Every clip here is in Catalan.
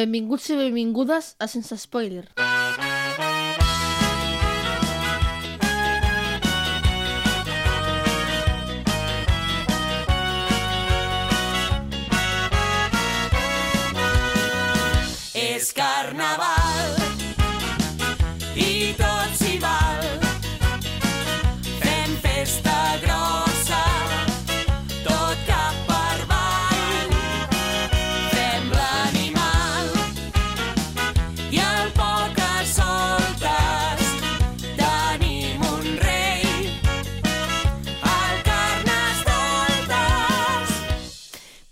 Benvinguts i benvingudes a Sense Spoiler.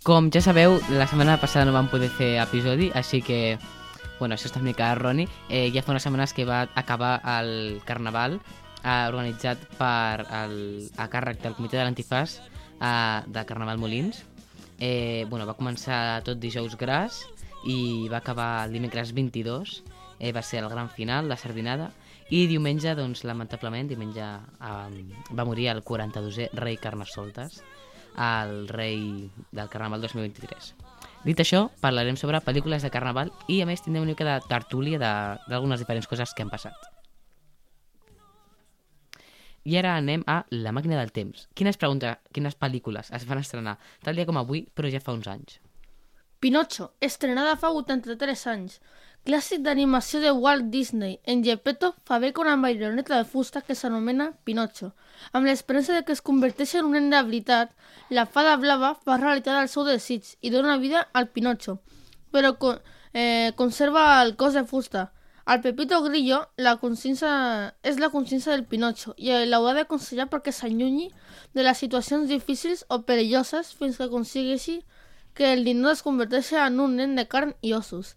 Com ja sabeu, la setmana passada no vam poder fer episodi, així que, bueno, això està mica erroni. Eh, ja fa unes setmanes que va acabar el Carnaval, eh, organitzat per el, a càrrec del Comitè de l'Antifàs eh, de Carnaval Molins. Eh, bueno, va començar tot dijous gras i va acabar el dimecres 22, eh, va ser el gran final, la sardinada, i diumenge, doncs, lamentablement, diumenge eh, va morir el 42è rei Carnestoltes, el rei del Carnaval 2023. Dit això, parlarem sobre pel·lícules de Carnaval i a més tindrem una mica de tertúlia d'algunes diferents coses que han passat. I ara anem a La màquina del temps. Quines, pregunta, quines pel·lícules es van estrenar tal dia com avui, però ja fa uns anys? Pinocho, estrenada fa 83 anys. Clàssic d'animació de Walt Disney. En Gepetto fabrica una marioneta de fusta que s'anomena Pinocho. Amb l'esperança de que es converteixi en un nen de veritat, la fada blava fa realitat el seu desig i dona vida al Pinocho, però eh, conserva el cos de fusta. El Pepito Grillo la consciència, és la consciència del Pinocho i l'haurà d'aconsellar perquè s'allunyi de les situacions difícils o perilloses fins que aconsegueixi que el ninot es converteixi en un nen de carn i ossos.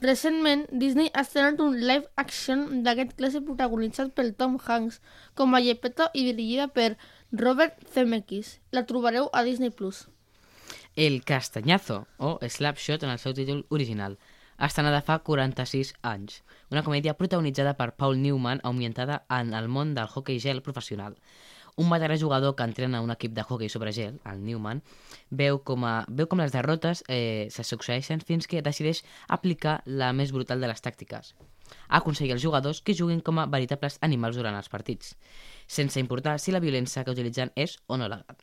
Recentment, Disney ha estrenat un live action d'aquest clàssic protagonitzat pel Tom Hanks com a Gepetto i dirigida per Robert Zemeckis. La trobareu a Disney+. Plus. El Castañazo, o Slapshot en el seu títol original, estrenada fa 46 anys. Una comèdia protagonitzada per Paul Newman ambientada en el món del hockey gel professional. Un veterà jugador que entrena un equip de hockey sobre gel, el Newman, veu com, a, veu com les derrotes eh, se succeeixen fins que decideix aplicar la més brutal de les tàctiques. Aconseguir els jugadors que juguin com a veritables animals durant els partits, sense importar si la violència que utilitzen és o no legal.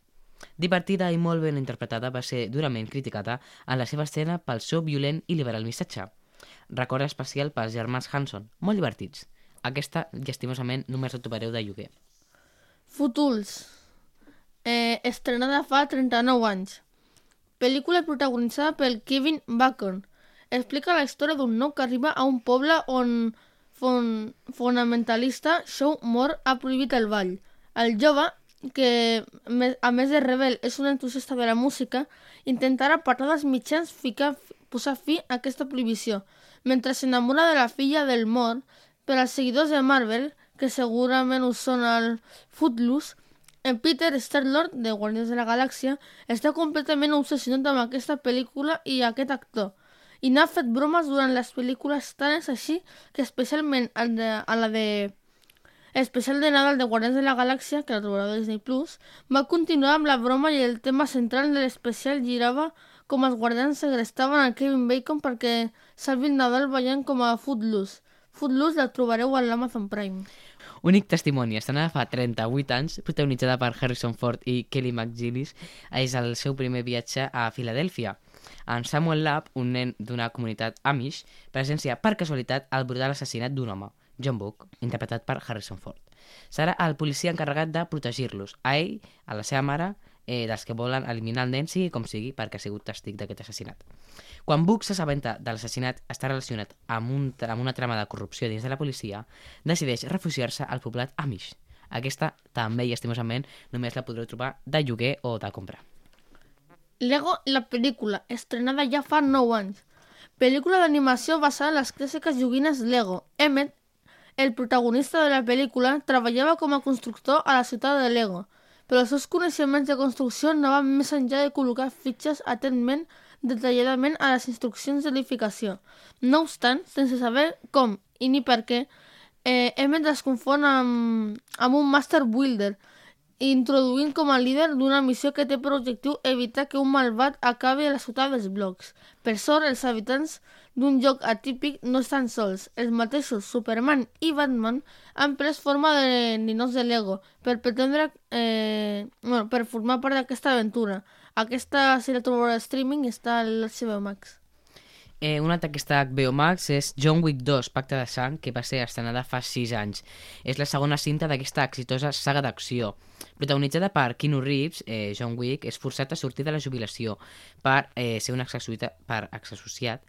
Divertida i molt ben interpretada, va ser durament criticada en la seva escena pel seu violent i liberal missatge. Record especial pels germans Hanson, molt divertits. Aquesta, llastimosament, només la trobareu de lloguer. Fools. Eh, estrenada fa 39 anys. Pel·lícula protagonitzada pel Kevin Bacon. Explica la història d'un nou que arriba a un poble on fon fonamentalista Show Moore ha prohibit el ball. El jove, que a més de rebel és un entusiasta de la música, intentarà per tots els mitjans ficar, posar fi a aquesta prohibició, mentre s'enamora de la filla del Moore, per als seguidors de Marvel, que segurament us sona el Footloose, en Peter Star-Lord, de Guardians de la Galàxia, està completament obsessionat amb aquesta pel·lícula i aquest actor, i n'ha fet bromes durant les pel·lícules tan és així que especialment el de, a la de especial de Nadal de Guardians de la Galàxia, que la trobareu a Disney+, Plus, va continuar amb la broma i el tema central de l'especial girava com els guardians segrestaven a Kevin Bacon perquè salvi el Nadal ballant com a Footloose. Footloose la trobareu a l'Amazon Prime. Únic testimoni, estrenada fa 38 anys, protagonitzada per Harrison Ford i Kelly McGillis, és el seu primer viatge a Filadèlfia. En Samuel Lapp, un nen d'una comunitat Amish, presencia per casualitat el brutal assassinat d'un home, John Book, interpretat per Harrison Ford. Serà el policia encarregat de protegir-los, a ell, a la seva mare, eh, dels que volen eliminar el nen, sigui com sigui, perquè ha sigut testic d'aquest assassinat. Quan Book s'assabenta de l'assassinat està relacionat amb, un, amb una trama de corrupció dins de la policia, decideix refugiar-se al poblat Amish. Aquesta, també i estimosament, només la podreu trobar de lloguer o de compra. Lego, la pel·lícula, estrenada ja fa 9 anys. Pel·lícula d'animació basada en les clàssiques joguines Lego. Emmet, el protagonista de la pel·lícula, treballava com a constructor a la ciutat de Lego, però els seus coneixements de construcció no van més enllà de col·locar fitxes atentment detalladament a les instruccions d'edificació. No obstant, sense saber com i ni per què, eh, Emmet es confon amb, amb un Master Builder, introduint com a líder d'una missió que té per objectiu evitar que un malvat acabi a la ciutat dels blocs. Per sort, els habitants d'un joc atípic no estan sols. Els mateixos Superman i Batman han pres forma de ninots de Lego per pretendre... Eh, bueno, per formar part d'aquesta aventura. Aquesta, si la trobarà a streaming, està a l'HBO Max. Eh, una altra que està a HBO Max és John Wick 2, Pacte de Sang, que va ser estrenada fa 6 anys. És la segona cinta d'aquesta exitosa saga d'acció. Protagonitzada per Keanu Reeves, eh, John Wick és forçat a sortir de la jubilació per eh, ser un exassociat, per exassociat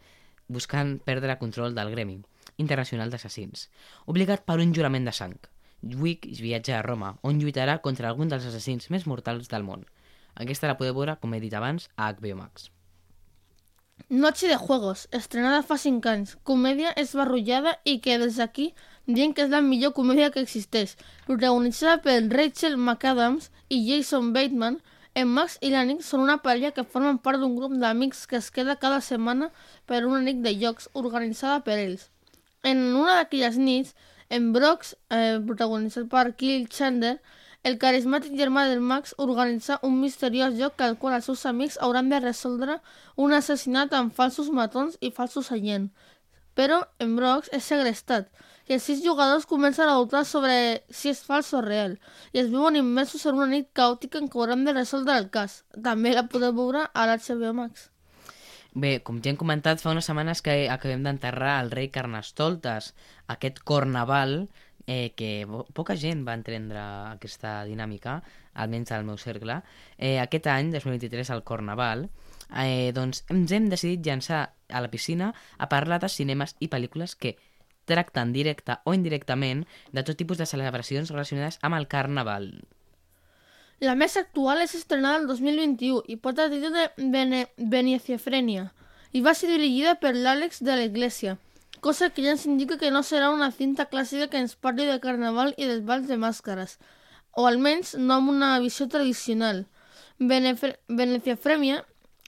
buscant perdre el control del Gremi Internacional d'Assassins, obligat per un jurament de sang. Wick viatja a Roma, on lluitarà contra algun dels assassins més mortals del món. Aquesta la podeu veure, com he dit abans, a HBO Max. Noche de Juegos, estrenada fa 5 anys. Comèdia esbarrullada i que des d'aquí dient que és la millor comèdia que existeix. Protagonitzada per Rachel McAdams i Jason Bateman, en Max i la Nick són una parella que formen part d'un grup d'amics que es queda cada setmana per una nit de jocs organitzada per ells. En una d'aquelles nits, en Brox, eh, protagonitzat per Kill Chandler, el carismàtic germà del Max organitza un misteriós joc al qual els seus amics hauran de resoldre un assassinat amb falsos matons i falsos agents. Però en Brox és segrestat els sis jugadors comencen a dubtar sobre si és fals o real i es viuen immersos en una nit caòtica en què hauran de resoldre el cas. També la podeu veure a l'HBO Max. Bé, com ja hem comentat, fa unes setmanes que acabem d'enterrar el rei Carnestoltes, aquest carnaval eh, que po- poca gent va entendre aquesta dinàmica, almenys al meu cercle. Eh, aquest any, 2023, al Carnaval, eh, doncs ens hem decidit llançar a la piscina a parlar de cinemes i pel·lícules que tracten directa o indirectament de tot tipus de celebracions relacionades amb el Carnaval. La més actual és estrenada el 2021 i porta el títol de Bene Veneciafrenia i va ser dirigida per l'Àlex de la Iglesia, cosa que ja ens indica que no serà una cinta clàssica que ens parli de carnaval i dels balls de màscares, o almenys no amb una visió tradicional. Benefre Veneciafrenia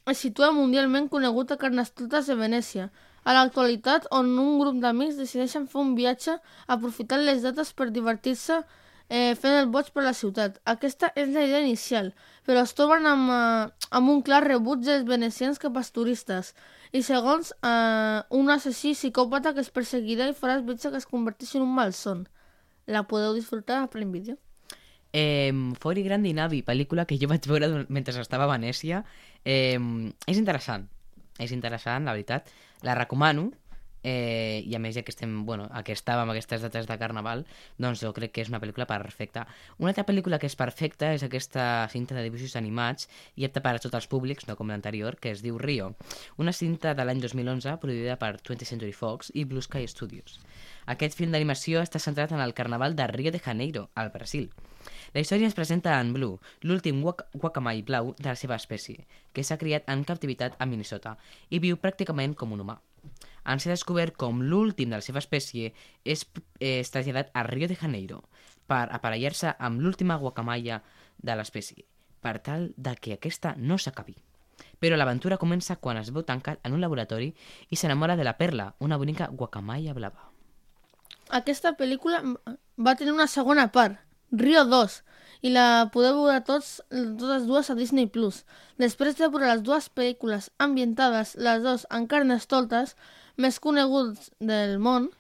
es situa mundialment conegut a Carnestoltes de Venècia, a l'actualitat on un grup d'amics decideixen fer un viatge aprofitant les dates per divertir-se eh, fent el boig per la ciutat. Aquesta és la idea inicial, però es troben amb, eh, amb un clar rebuig dels venecians cap als turistes. I segons eh, un assassí psicòpata que es perseguirà i farà el viatge que es converteixi en un malson. La podeu disfrutar a Prime Video. Eh, Fori Grandi Navi, pel·lícula que jo vaig veure mentre estava a Venècia. Eh, és interessant, és interessant, la veritat. La recomano, eh, i a més ja que estem, bueno, a que estàvem aquestes dates de Carnaval, doncs jo crec que és una pel·lícula perfecta. Una altra pel·lícula que és perfecta és aquesta cinta de dibuixos animats i apta per a tots els públics, no com l'anterior, que es diu Rio. Una cinta de l'any 2011 produïda per 20th Century Fox i Blue Sky Studios. Aquest film d'animació està centrat en el Carnaval de Rio de Janeiro, al Brasil. La història ens presenta en Blue, l'últim guac guacamai blau de la seva espècie, que s'ha criat en captivitat a Minnesota i viu pràcticament com un humà. En ser descobert com l'últim de la seva espècie, és, eh, és traslladat a Rio de Janeiro per aparellar-se amb l'última guacamaya de l'espècie, per tal de que aquesta no s'acabi. Però l'aventura comença quan es veu tancat en un laboratori i s'enamora de la Perla, una bonica guacamaya blava. Aquesta pel·lícula va tenir una segona part, Rio 2, i la podeu veure tots, totes dues a Disney+. Plus. Després de veure les dues pel·lícules ambientades, les dues en carnestoltes, més coneguts del món,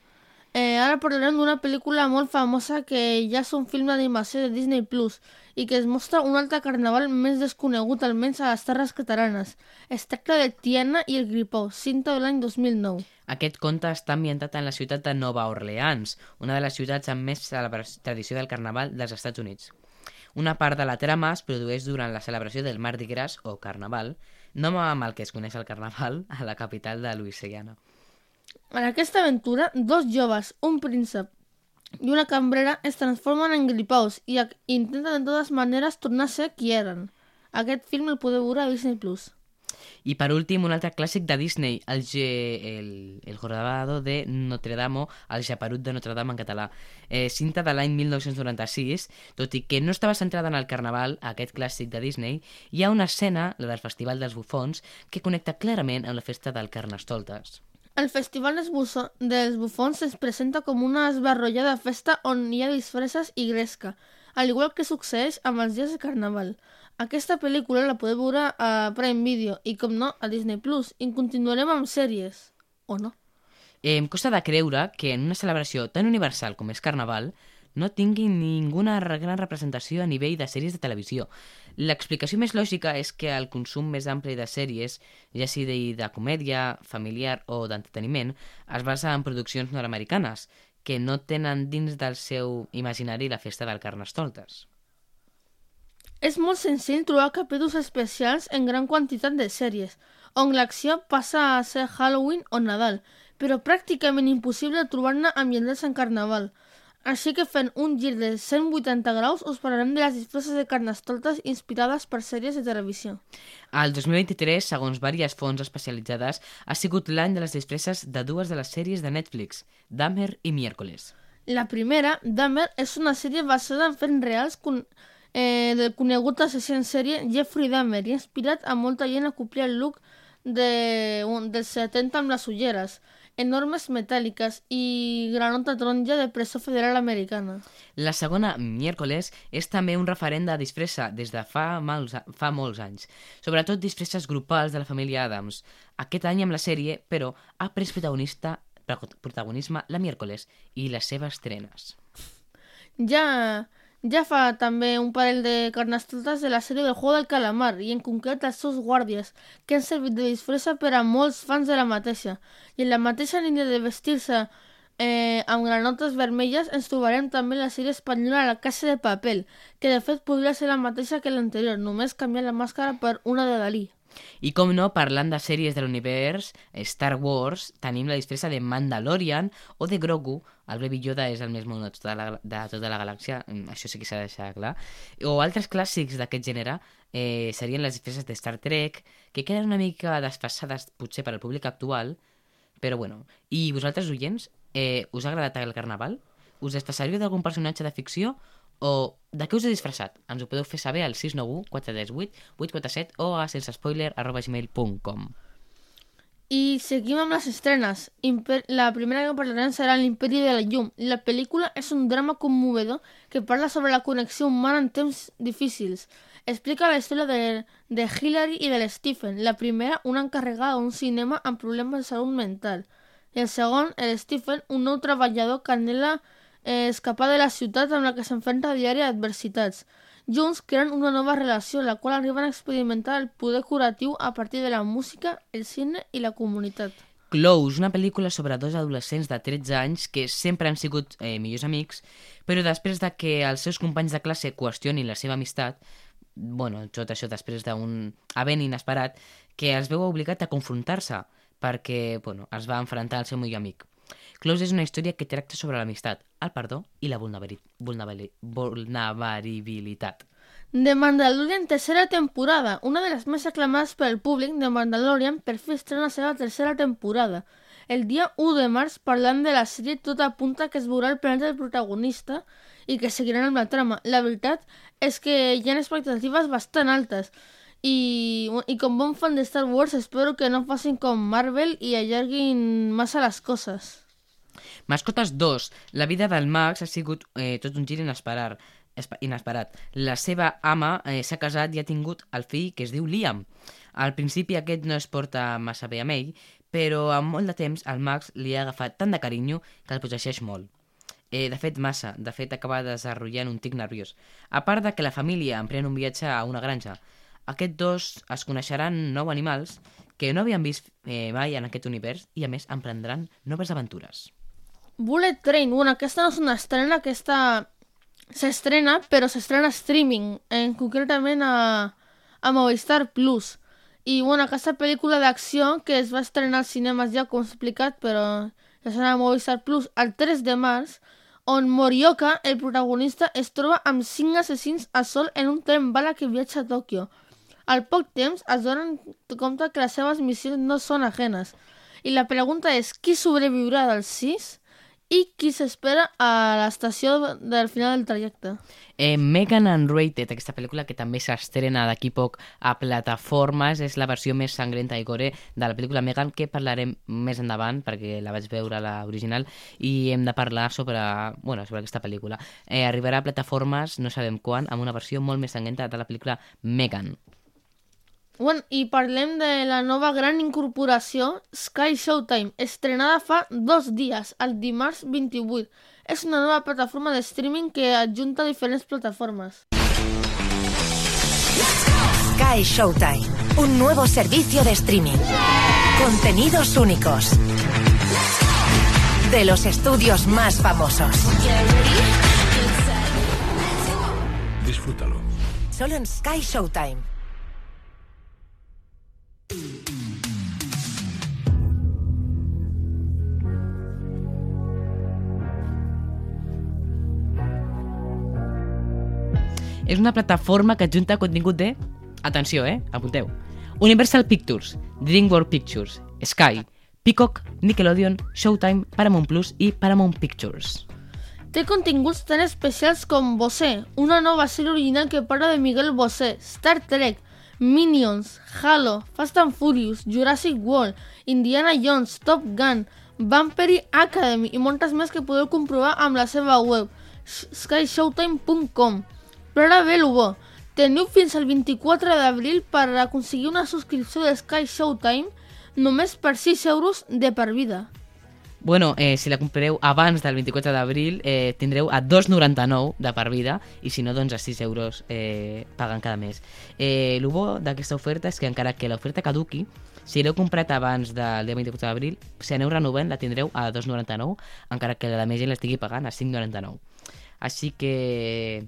eh, ara parlarem d'una pel·lícula molt famosa que ja és un film d'animació de Disney Plus i que es mostra un altre carnaval més desconegut almenys a les terres catalanes. Es tracta de Tiana i el Gripau, cinta de l'any 2009. Aquest conte està ambientat en la ciutat de Nova Orleans, una de les ciutats amb més tradició del carnaval dels Estats Units. Una part de la trama es produeix durant la celebració del Mardi Gras o Carnaval, nom amb el que es coneix el Carnaval a la capital de Louisiana. En aquesta aventura, dos joves, un príncep i una cambrera es transformen en gripaus i intenten de totes maneres tornar a ser qui eren. Aquest film el podeu veure a Disney+. I per últim, un altre clàssic de Disney, el, Ge el, el Jorobado de Notre Dame, el Japerut de Notre Dame en català. Eh, cinta de l'any 1996, tot i que no estava centrada en el carnaval, aquest clàssic de Disney, hi ha una escena, la del Festival dels Bufons, que connecta clarament amb la festa del Carnestoltes. El Festival dels, buso- dels Bufons es presenta com una esbarrollada festa on hi ha disfresses i gresca, al igual que succeeix amb els dies de Carnaval. Aquesta pel·lícula la podeu veure a Prime Video i, com no, a Disney+. Plus. I continuarem amb sèries. o no. Eh, em costa de creure que en una celebració tan universal com és Carnaval no tingui ninguna gran representació a nivell de sèries de televisió. L'explicació més lògica és que el consum més ampli de sèries, ja sigui de comèdia, familiar o d'entreteniment, es basa en produccions nord-americanes, que no tenen dins del seu imaginari la festa del Carnestoltes. És molt senzill trobar capítols especials en gran quantitat de sèries, on l'acció passa a ser Halloween o Nadal, però pràcticament impossible trobar-ne ambientats en Carnaval. Així que fent un gir de 180 graus us parlarem de les disfresses de carnestoltes inspirades per sèries de televisió. El 2023, segons diverses fonts especialitzades, ha sigut l'any de les disfresses de dues de les sèries de Netflix, Dahmer i Miércoles. La primera, Dahmer, és una sèrie basada en fets reals con eh, del conegut assassí en sèrie Jeffrey Dahmer i ha inspirat a molta gent a copiar el look de, un, dels 70 amb les ulleres, enormes metàl·liques i granota taronja de presó federal americana. La segona, Miércoles, és també un referent de disfressa des de fa, mals, fa molts anys. Sobretot disfresses grupals de la família Adams. Aquest any amb la sèrie, però, ha pres protagonista, protagonisme la Miércoles i les seves trenes. Ja, ja fa també un parell de carnestoltes de la sèrie del Juego del Calamar i en concret els seus guàrdies, que han servit de disfressa per a molts fans de la mateixa. I en la mateixa línia de vestir-se eh, amb granotes vermelles ens trobarem també la sèrie espanyola La Casa de Papel, que de fet podria ser la mateixa que l'anterior, només canviar la màscara per una de Dalí. I com no, parlant de sèries de l'univers, Star Wars, tenim la disfressa de Mandalorian o de Grogu, el Baby Yoda és el més mono de tota la, de tota la galàxia, mm, això sí que s'ha de deixar clar, o altres clàssics d'aquest gènere eh, serien les disfresses de Star Trek, que queden una mica desfasades potser per al públic actual, però bueno. I vosaltres, oients, eh, us ha agradat el carnaval? Us disfressaríeu d'algun personatge de ficció? O de què us heu disfressat? Ens ho podeu fer saber al 691 438 847 o a sensespoiler arroba gmail.com. I seguim amb les estrenes. Imper la primera que parlarem serà l'Imperi de la Llum. La pel·lícula és un drama commovedor que parla sobre la connexió humana en temps difícils. Explica la història de, de Hillary i de l'Stephen. La primera, una encarregada d'un cinema amb problemes de salut mental. I el segon, el Stephen, un nou treballador que anhela eh, escapar de la ciutat amb la que s'enfronta a diari a adversitats. Junts creen una nova relació, la qual arriben a experimentar el poder curatiu a partir de la música, el cine i la comunitat. Close, una pel·lícula sobre dos adolescents de 13 anys que sempre han sigut eh, millors amics, però després de que els seus companys de classe qüestionin la seva amistat, bueno, tot això després d'un event inesperat, que els veu obligat a confrontar-se perquè bueno, es va enfrontar al seu millor amic. Close és una història que tracta sobre l'amistat, el perdó i la vulnerabili- vulnerabili- vulnerabilitat. The Mandalorian tercera temporada. Una de les més aclamades pel públic de Mandalorian per fi estrena la seva tercera temporada. El dia 1 de març, parlant de la sèrie, tot apunta que es veurà el planeta del protagonista i que seguiran amb la trama. La veritat és que hi ha expectatives bastant altes. I, i com bon fan de Star Wars espero que no facin com Marvel i allarguin massa les coses. Mascotes 2. La vida del Max ha sigut eh, tot un gir inesperar, espa- inesperat. La seva ama eh, s'ha casat i ha tingut el fill que es diu Liam. Al principi aquest no es porta massa bé amb ell, però amb molt de temps el Max li ha agafat tant de carinyo que el protegeix molt. Eh, de fet, massa. De fet, acaba desenvolupant un tic nerviós. A part de que la família emprèn un viatge a una granja. Aquests dos es coneixeran nou animals que no havien vist eh, mai en aquest univers i, a més, emprendran noves aventures. Bullet Train, bueno, aquesta no és una estrena, aquesta s'estrena, però s'estrena streaming, en, concretament a, a Movistar Plus. I, bueno, aquesta pel·lícula d'acció que es va estrenar als cinemes ja, com explicat, però s'estrena a Movistar Plus el 3 de març, on Morioka, el protagonista, es troba amb cinc assassins a sol en un tren bala que viatja a Tòquio. Al poc temps es donen compte que les seves missions no són ajenes. I la pregunta és, qui sobreviurà dels sis? I qui s'espera a l'estació del final del trajecte. Eh, Megan Unrated, aquesta pel·lícula que també s'estrena d'aquí poc a plataformes, és la versió més sangrenta i gore de la pel·lícula Megan, que parlarem més endavant, perquè la vaig veure a l'original, i hem de parlar sobre, bueno, sobre aquesta pel·lícula. Eh, arribarà a plataformes, no sabem quan, amb una versió molt més sangrenta de la pel·lícula Megan. Bueno, I parlem de la nova gran incorporació Sky Showtime, estrenada fa dos dies, el dimarts 28. És una nova plataforma de streaming que adjunta diferents plataformes. Sky Showtime, un nuevo servicio de streaming. Contenidos únicos. De los estudios más famosos. Disfrútalo. Solo en Sky Showtime. És una plataforma que adjunta contingut de... Atenció, eh? Apunteu. Universal Pictures, DreamWorks Pictures, Sky, Peacock, Nickelodeon, Showtime, Paramount Plus i Paramount Pictures. Té continguts tan especials com Bosé, una nova sèrie original que parla de Miguel Bosé, Star Trek, Minions, Halo, Fast and Furious, Jurassic World, Indiana Jones, Top Gun, Vampire Academy i moltes més que podeu comprovar amb la seva web sh- skyshowtime.com. Però ara ve el bo. Teniu fins al 24 d'abril per aconseguir una subscripció de Sky Showtime només per 6 euros de per vida. Bueno, eh, si la compreu abans del 24 d'abril eh, tindreu a 2,99 de per vida i si no, doncs a 6 euros eh, pagant cada mes. Eh, el bo d'aquesta oferta és que encara que l'oferta caduqui, si l'heu comprat abans del dia 24 d'abril, si aneu renovant la tindreu a 2,99 encara que la més gent l'estigui pagant a 5,99. Així que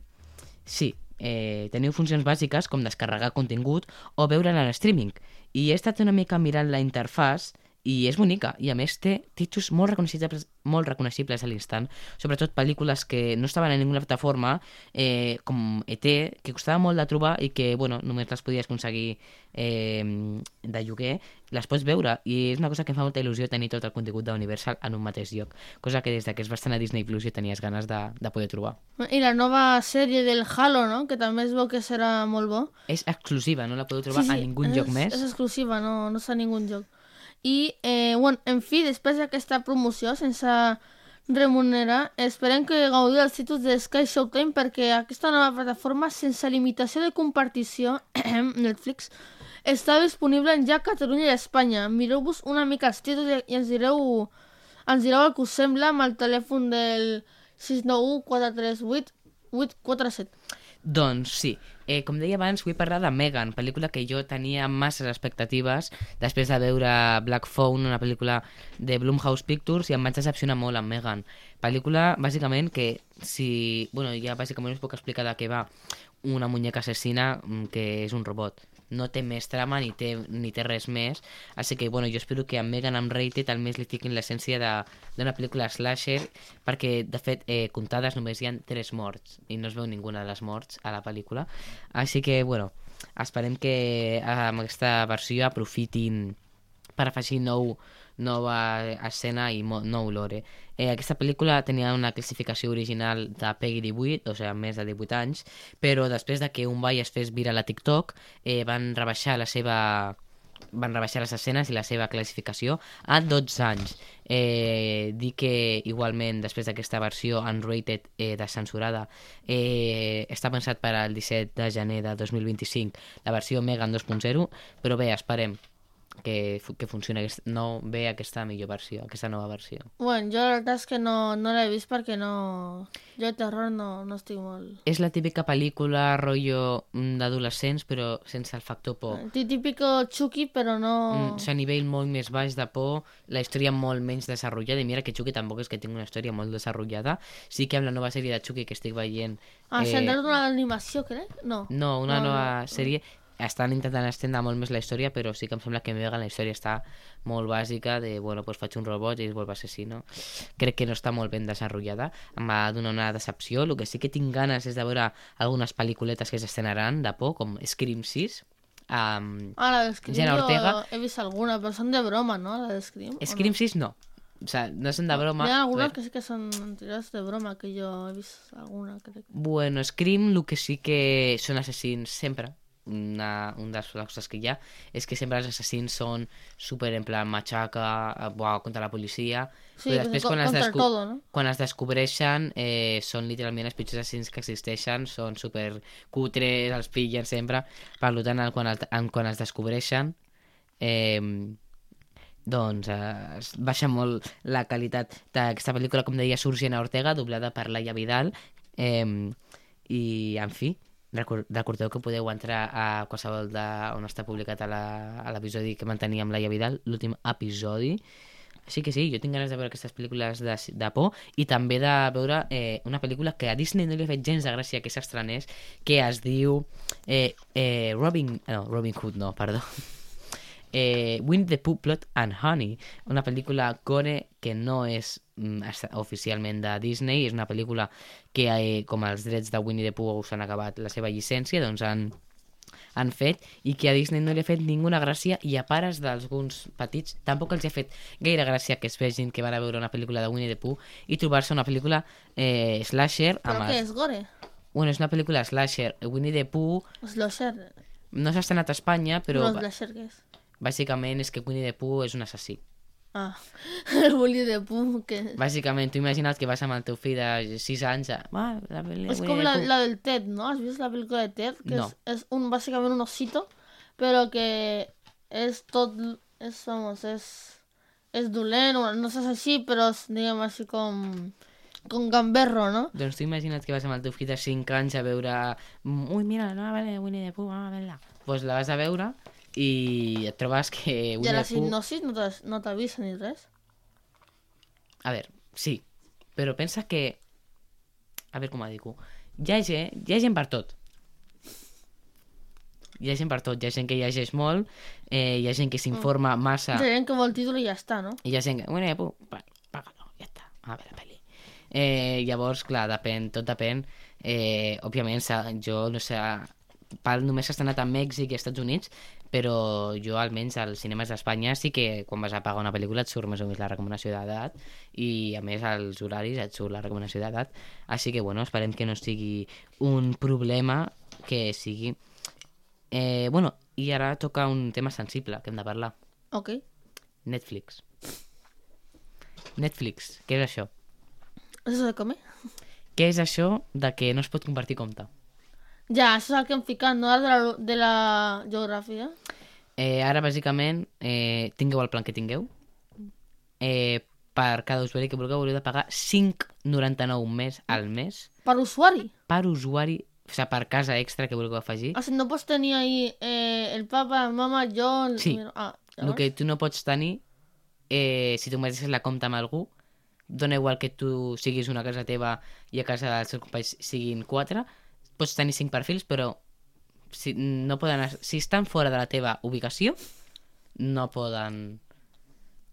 sí, eh, teniu funcions bàsiques com descarregar contingut o veure'l en streaming. I he estat una mica mirant la interfàs i és bonica, i a més té títols molt reconeixibles, molt reconeixibles a l'instant, sobretot pel·lícules que no estaven en ninguna plataforma, eh, com ET, que costava molt de trobar i que, bueno, només les podies aconseguir eh, de lloguer, les pots veure, i és una cosa que em fa molta il·lusió tenir tot el contingut d'Universal en un mateix lloc, cosa que des de que es va estar a Disney Plus ja tenies ganes de, de poder trobar. I la nova sèrie del Halo, no? que també es veu que serà molt bo. És exclusiva, no la podeu trobar a ningú és, lloc més. És exclusiva, no, no està a ningú lloc. I, eh, bueno, en fi, després d'aquesta promoció sense remunerar, esperem que gaudiu dels títols de Sky Showtime perquè aquesta nova plataforma sense limitació de compartició, Netflix, està disponible ja a Catalunya i Espanya. Mireu-vos una mica els títols i ens direu, ens direu el que us sembla amb el telèfon del 691 438 847. Doncs sí, eh, com deia abans, vull parlar de Megan, pel·lícula que jo tenia masses expectatives després de veure Black Phone, una pel·lícula de Blumhouse Pictures, i em vaig decepcionar molt amb Megan. Pel·lícula, bàsicament, que si... Bueno, ja bàsicament us puc explicar de què va. Una muñeca assassina mm, que és un robot. No té més trama ni té, ni té res més, així que bueno, jo espero que amb Megan amb Rated almenys li fiquin l'essència d'una pel·lícula slasher, perquè de fet eh, comptades només hi ha tres morts i no es veu ninguna de les morts a la pel·lícula, així que bueno, esperem que eh, amb aquesta versió aprofitin per afegir nou, nova escena i nou lore. Eh, aquesta pel·lícula tenia una classificació original de PEGI 18, o sigui, més de 18 anys, però després de que un ball es fes viral a TikTok, eh, van rebaixar la seva van rebaixar les escenes i la seva classificació a 12 anys. Eh, dir que igualment després d'aquesta versió unrated eh, descensurada eh, està pensat per al 17 de gener de 2025 la versió Megan 2.0 però bé, esperem que, que funcioni aquest, no ve aquesta millor versió, aquesta nova versió. Bueno, jo la veritat és que no, no l'he vist perquè no... Jo de terror no, no estic molt... És la típica pel·lícula rotllo mm, d'adolescents però sense el factor por. Tí- Típico Chucky, però no... Mm, a nivell molt més baix de por, la història molt menys desenvolupada, i mira que Chucky tampoc és que tingui una història molt desenvolupada. Sí que amb la nova sèrie de Chucky que estic veient... Ah, s'ha entrat una d'animació, crec? No. No, una No, nova no. sèrie estan intentant estendre molt més la història, però sí que em sembla que Megan la història està molt bàsica, de, bueno, pues faig un robot i es vuelve assassino. Crec que no està molt ben desenvolupada, em va donar una decepció. El que sí que tinc ganes és de veure algunes pel·lículetes que s'estrenaran de por, com Scream 6, um, Ah, la Jenna Ortega. he vist alguna, però són de broma, no? La de Scream. Scream 6 no. O sea, no són de broma. Hi ha algunes que sí que són anteriors de broma, que jo he vist alguna, crec. Bueno, Scream, el que sí que són assassins sempre. Una, un dels coses que hi ha és que sempre els assassins són super en plan matxaca, eh, buah, contra la policia, Sí, però després quan es, todo, no? quan es descobreixen eh, són literalment els pitjors assassins que existeixen, són super cutres, els pillen sempre, per tant, quan, el, quan es descobreixen eh, doncs eh, baixa molt la qualitat d'aquesta pel·lícula, com deia, surt Jenna Ortega, doblada per Laia Vidal, eh, i, en fi, recordeu que podeu entrar a qualsevol de, on està publicat a l'episodi que manteníem amb Laia Vidal, l'últim episodi, així que sí, jo tinc ganes de veure aquestes pel·lícules de, de por i també de veure eh, una pel·lícula que a Disney no li ha fet gens de gràcia que s'estrenés, que es diu eh, eh, Robin... No, Robin Hood no, perdó. Eh, Winnie the Pooh, Plot and Honey, una pel·lícula gore que no és mm, oficialment de Disney, és una pel·lícula que, eh, com els drets de Winnie the Pooh s'han acabat la seva llicència, doncs han, han fet i que a Disney no li ha fet ninguna gràcia i a pares d'alguns petits tampoc els ha fet gaire gràcia que es vegin que van a veure una pel·lícula de Winnie the Pooh i trobar-se una pel·lícula eh, slasher Però amb què els... és gore? Bueno, és una pel·lícula slasher Winnie the Pooh Slasher. no s'ha estrenat a Espanya però Però ba- slasher què és? Bàsicament és que Winnie the Pooh és un assassí Ah, el Willy de Pooh, que... bàsicament tu imagina't que vas amb el teu fill de 6 anys a... Ah, la pel·li És Winnie com the la, Pooh". la del Ted, ¿no? ¿Has visto la película de Ted? Que No. es, es un, básicamente un osito, pero que es todo, es, vamos, es, es dolent, no sé així, però és, diguem així com, com gamberro, no? Doncs tu imagina't que vas amb el teu fill de 5 anys a veure... mm, Ui, mira, pel·li de Winnie the Pooh, vamos a verla. Doncs la vas a veure i et trobes que I a la hipnosis no t'avisa ni res. A veure, sí, però pensa que... A veure com ho dic Hi ha gent, hi ha gent per tot. Hi ha gent per tot. Hi ha gent que llegeix molt, eh, hi ha gent que s'informa massa... Hi ha gent que vol el títol i ja està, no? I hi ha gent que... Bueno, pues, pa- págalo, ja està. A veure la pel·li. Eh, llavors, clar, depèn, tot depèn. Eh, òbviament, jo no sé... Pal només s'ha estrenat a Mèxic i als Estats Units, però jo almenys als cinemes d'Espanya sí que quan vas a pagar una pel·lícula et surt més o menys la recomanació d'edat i a més als horaris et surt la recomanació d'edat així que bueno, esperem que no sigui un problema que sigui eh, bueno, i ara toca un tema sensible que hem de parlar Ok. Netflix. Netflix, què és això? ¿Eso de comer? Què és això de que no es pot compartir compte? Ja, això és el que hem ficat, no? De la, de la geografia. Eh, ara, bàsicament, eh, tingueu el plan que tingueu. Eh, per cada usuari que vulgueu haureu de pagar 5,99 mes al mes Per usuari. per usuari, o sigui, per casa extra que vulgueu afegir. O sigui, no pots tenir ahí eh, el papa, la mama, jo... El... Sí. Ah, El que tu no pots tenir, eh, si tu mateixes la compta amb algú, dona igual que tu siguis una casa teva i a casa dels teus companys siguin quatre, pots tenir cinc perfils, però si, no poden, si estan fora de la teva ubicació, no poden,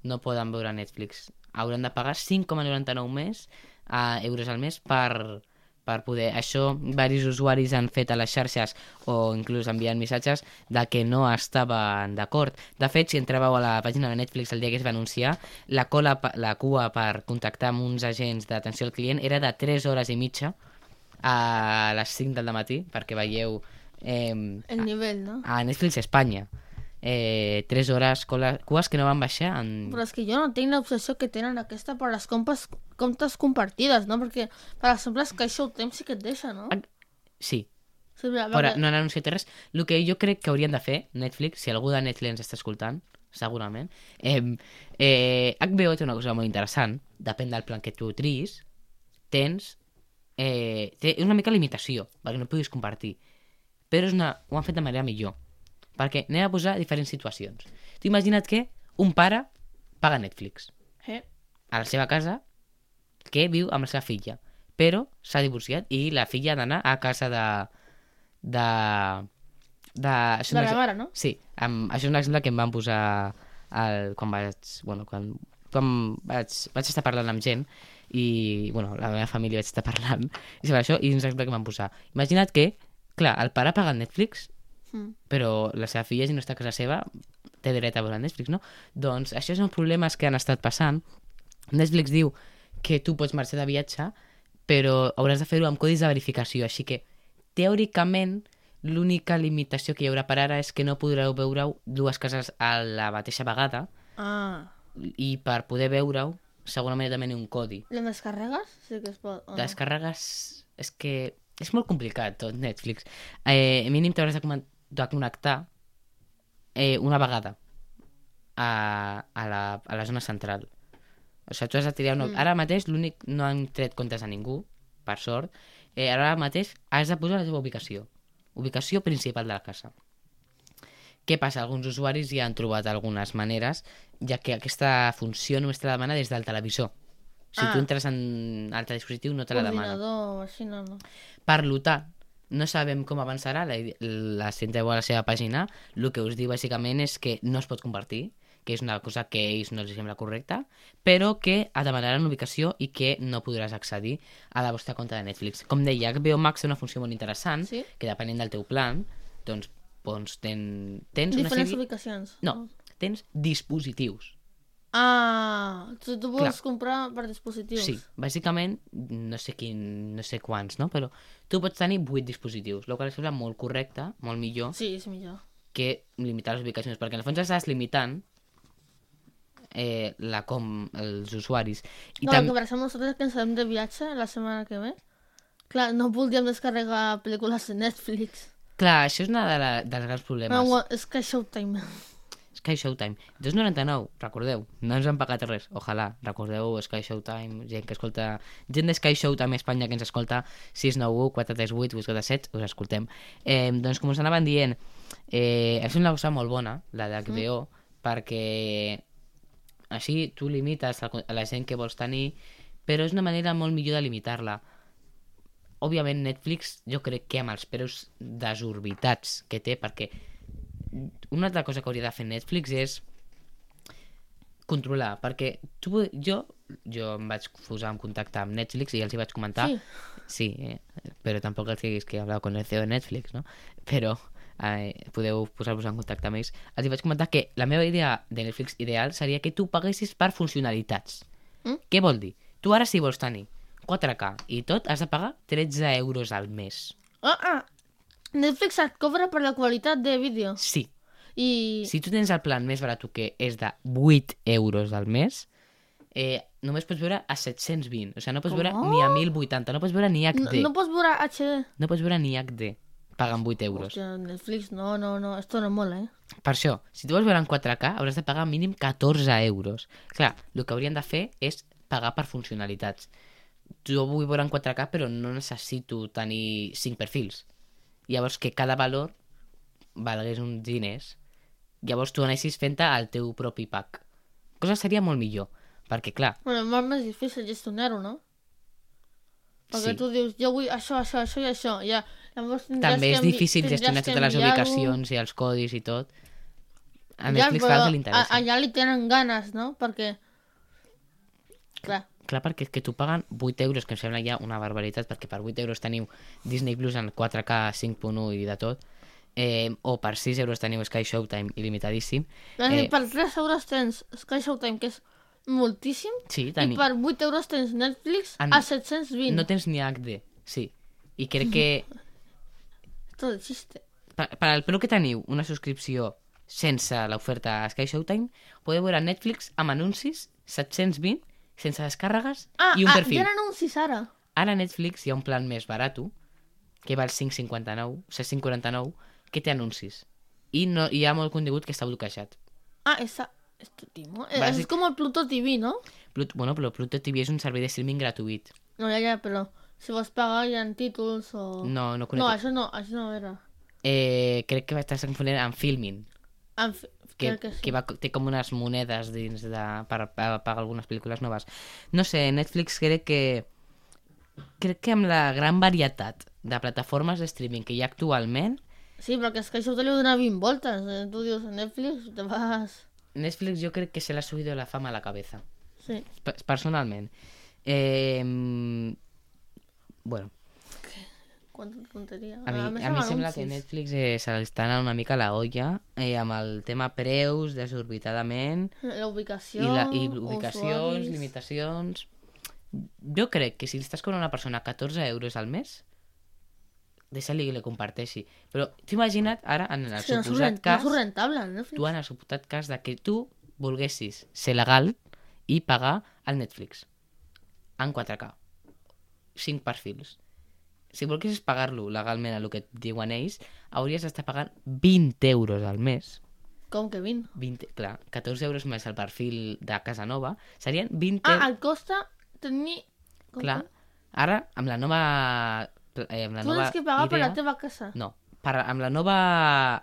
no poden veure Netflix. Hauran de pagar 5,99 més a euros al mes per, per poder... Això, diversos usuaris han fet a les xarxes o inclús enviant missatges de que no estaven d'acord. De fet, si entràveu a la pàgina de Netflix el dia que es va anunciar, la, cola, la cua per contactar amb uns agents d'atenció al client era de 3 hores i mitja a les 5 del matí, perquè veieu eh, El nivell, no? a Netflix Espanya. Eh, 3 hores, cues que no van baixar en... Però és que jo no tinc l'obsessió que tenen aquesta per les compes, comptes compartides, no? Perquè, per exemple, és que això el temps sí que et deixa, no? Sí, Sí, mira, però perquè- no han anunciat res. El que jo crec que haurien de fer, Netflix, si algú de Netflix ens està escoltant, segurament, eh, eh, HBO té una cosa molt interessant, depèn del plan que tu triïs, tens... Eh, té una mica limitació, perquè no puguis compartir. Però és una, ho han fet de manera millor. Perquè anem a posar diferents situacions. Tu imagina't que un pare paga Netflix Eh? a la seva casa que viu amb la seva filla, però s'ha divorciat i la filla ha d'anar a casa de... de... de, això De la mare, no? Sí, amb, això és un exemple que em van posar el, quan vaig... Bueno, quan, quan vaig, vaig estar parlant amb gent i, bueno, la meva família vaig estar parlant i sobre això, i un exemple que van posar. Imagina't que, clar, el pare paga el Netflix Mm. però la seva filla, si no està a casa seva, té dret a veure Netflix, no? Doncs això són problemes que han estat passant. Netflix diu que tu pots marxar de viatge, però hauràs de fer-ho amb codis de verificació, així que teòricament l'única limitació que hi haurà per ara és que no podreu veure-ho dues cases a la mateixa vegada Ah. i per poder veure-ho segurament de venir un codi. Les descarregues? Sí que es pot. o no? Descàrregues... És que és molt complicat tot Netflix. Eh, mínim t'hauràs de, de connectar eh, una vegada a, a, la, a la zona central. O sigui, tu has de triar... Una... Mm. Ara mateix l'únic... No han tret comptes a ningú, per sort. Eh, ara mateix has de posar la teva ubicació. Ubicació principal de la casa. Què passa? Alguns usuaris ja han trobat algunes maneres, ja que aquesta funció només te la demana des del televisor. Si Ah. tu entres en altre dispositiu no te la demana. Així no, no. Per tant, no sabem com avançarà, la, la entreu a la seva pàgina, el que us diu bàsicament és que no es pot compartir, que és una cosa que a ells no els sembla correcta, però que et demanaran ubicació i que no podràs accedir a la vostra compte de Netflix. Com deia, HBO Max té una funció molt interessant, Sí. que depenent del teu plan, doncs, doncs ten, tens una Diferents sèrie... ubicacions. No, tens dispositius. Ah, tu, tu vols Clar. comprar per dispositius. Sí, bàsicament, no sé quin, no sé quants, no? Però tu pots tenir 8 dispositius, el qual sembla molt correcte, molt millor, Sí, és millor. que limitar les ubicacions, perquè en el fons estàs limitant eh, la com els usuaris. I No, tam... que per exemple nosaltres que ens anem de viatge la setmana que ve, clar, no voldríem descarregar pel·lícules de Netflix. Clar, això és una de la, dels grans problemes. No, és que Showtime. Sky Showtime. 2,99, recordeu, no ens han pagat res, ojalà, recordeu Sky Showtime, gent que escolta, gent de Sky Showtime a Espanya que ens escolta, 691 438 847, us escoltem. Eh, doncs com us anaven dient, eh, és una cosa molt bona, la d'HBO, mm. perquè així tu limites a la gent que vols tenir, però és una manera molt millor de limitar-la. Òbviament Netflix jo crec que amb els preus desorbitats que té, perquè una altra cosa que hauria de fer Netflix és controlar, perquè tu, jo, jo em vaig posar en contacte amb Netflix i els hi vaig comentar Sí. sí eh, però tampoc els diguis que he hablado con el CEO de Netflix no? però eh, podeu posar-vos en contacte amb ells els hi vaig comentar que la meva idea de Netflix ideal seria que tu paguessis per funcionalitats Mm? què vol dir? tu ara si vols tenir 4K i tot has de pagar 13 euros al mes Ah, ah. Netflix et cobra per la qualitat de vídeo. sí, I... Si tu tens el plan més barat que és de 8 euros al mes, eh, només pots veure a 720. O sigui, no pots Com? veure ni a 1080, no pots veure ni no, HD. no pots veure HD. No pots veure ni HD. Pagant 8 euros. Hòstia, Netflix, no, no, no, esto no mola, eh? Per això, si tu vols veure en 4K, hauràs de pagar mínim 14 euros. Clar, el que haurien de fer és pagar per funcionalitats. Jo vull veure en 4K, però no necessito tenir 5 perfils. Llavors, que cada valor valgués uns diners. Llavors tu anessis fent el teu propi pack. Cosa seria molt millor, perquè clar, Bueno, és molt més difícil gestionar-ho, no? Perquè Sí. tu dius, jo vull això, això, això i això. Ja, llavors també és difícil gestionar totes les ubicacions i els codis i tot. A Ja, Netflix però fa el que li interessa. Allà li tenen ganes, no? Perquè... Clar, Clar, perquè és que tu paguen 8 euros, que em sembla ja una barbaritat, perquè per 8 euros teniu Disney Plus en 4K 5.1 i de tot, eh, o per 6 euros teniu Sky Showtime il·limitadíssim. eh... Per 3 euros tens Sky Showtime, que és moltíssim, sí, i teni... per 8 euros tens Netflix En- a 720. no tens ni HD, sí. I crec que Tot existe. per, per al preu que teniu una subscripció sense l'oferta Sky Showtime, podeu veure Netflix amb anuncis 720, sense descàrregues Ah, i un ah, perfil. hi ha anuncis ara. Ara a Netflix hi ha un plan més barat, que val 5,59, 6,49, que té anuncis. I no, hi ha molt contingut que està bloquejat. Ah, esa... Esto, timo. Eh, Bàsic- Es como el Pluto TV, ¿no? Plut, bueno, però Pluto TV és un servei de streaming gratuït. No, ya, ya, pero si vos pagáis en títulos o... No, no No, conec... això no, això no era. Eh, crec que estàs confonent amb Filmin, fi, que, que sí. que va, té com unes monedes dins de, per, per pagar algunes pel·lícules noves. No sé, Netflix crec que crec que amb la gran varietat de plataformes de streaming que hi ha actualment, Sí, perquè és que això te li dona 20 voltes. Eh? Tu dius Netflix, te vas... Netflix jo crec que se l'ha subido la fama a la cabeza. Sí. Pe- personalment. Eh, bueno, Quanta tonteria. a mi, a més mi sembla que. Netflix eh, se li està anant una mica la olla eh, amb el tema preus desorbitadament La ubicació... i, la, i ubicacions, usuaris. limitacions... Jo crec que si estàs a una persona 14 euros al mes, deixa-li que li comparteixi. Però tu imagina't ara, en el no surt suposat no cas, surt rentable, no? tu en el suposat cas de que tu volguessis ser legal i pagar el Netflix en 4K. 5 perfils. Si volguessis pagar-lo legalment a el que et diuen ells, hauries d'estar pagant 20 euros al mes. Com que 20? 20, clar, 14 euros més el perfil de Casa Nova, serien 20 Ah, et costa tenir... com Clar, ara, amb la nova... Eh, amb la Tu nova has que pagar per idea, la teva casa. No, per, amb, la nova,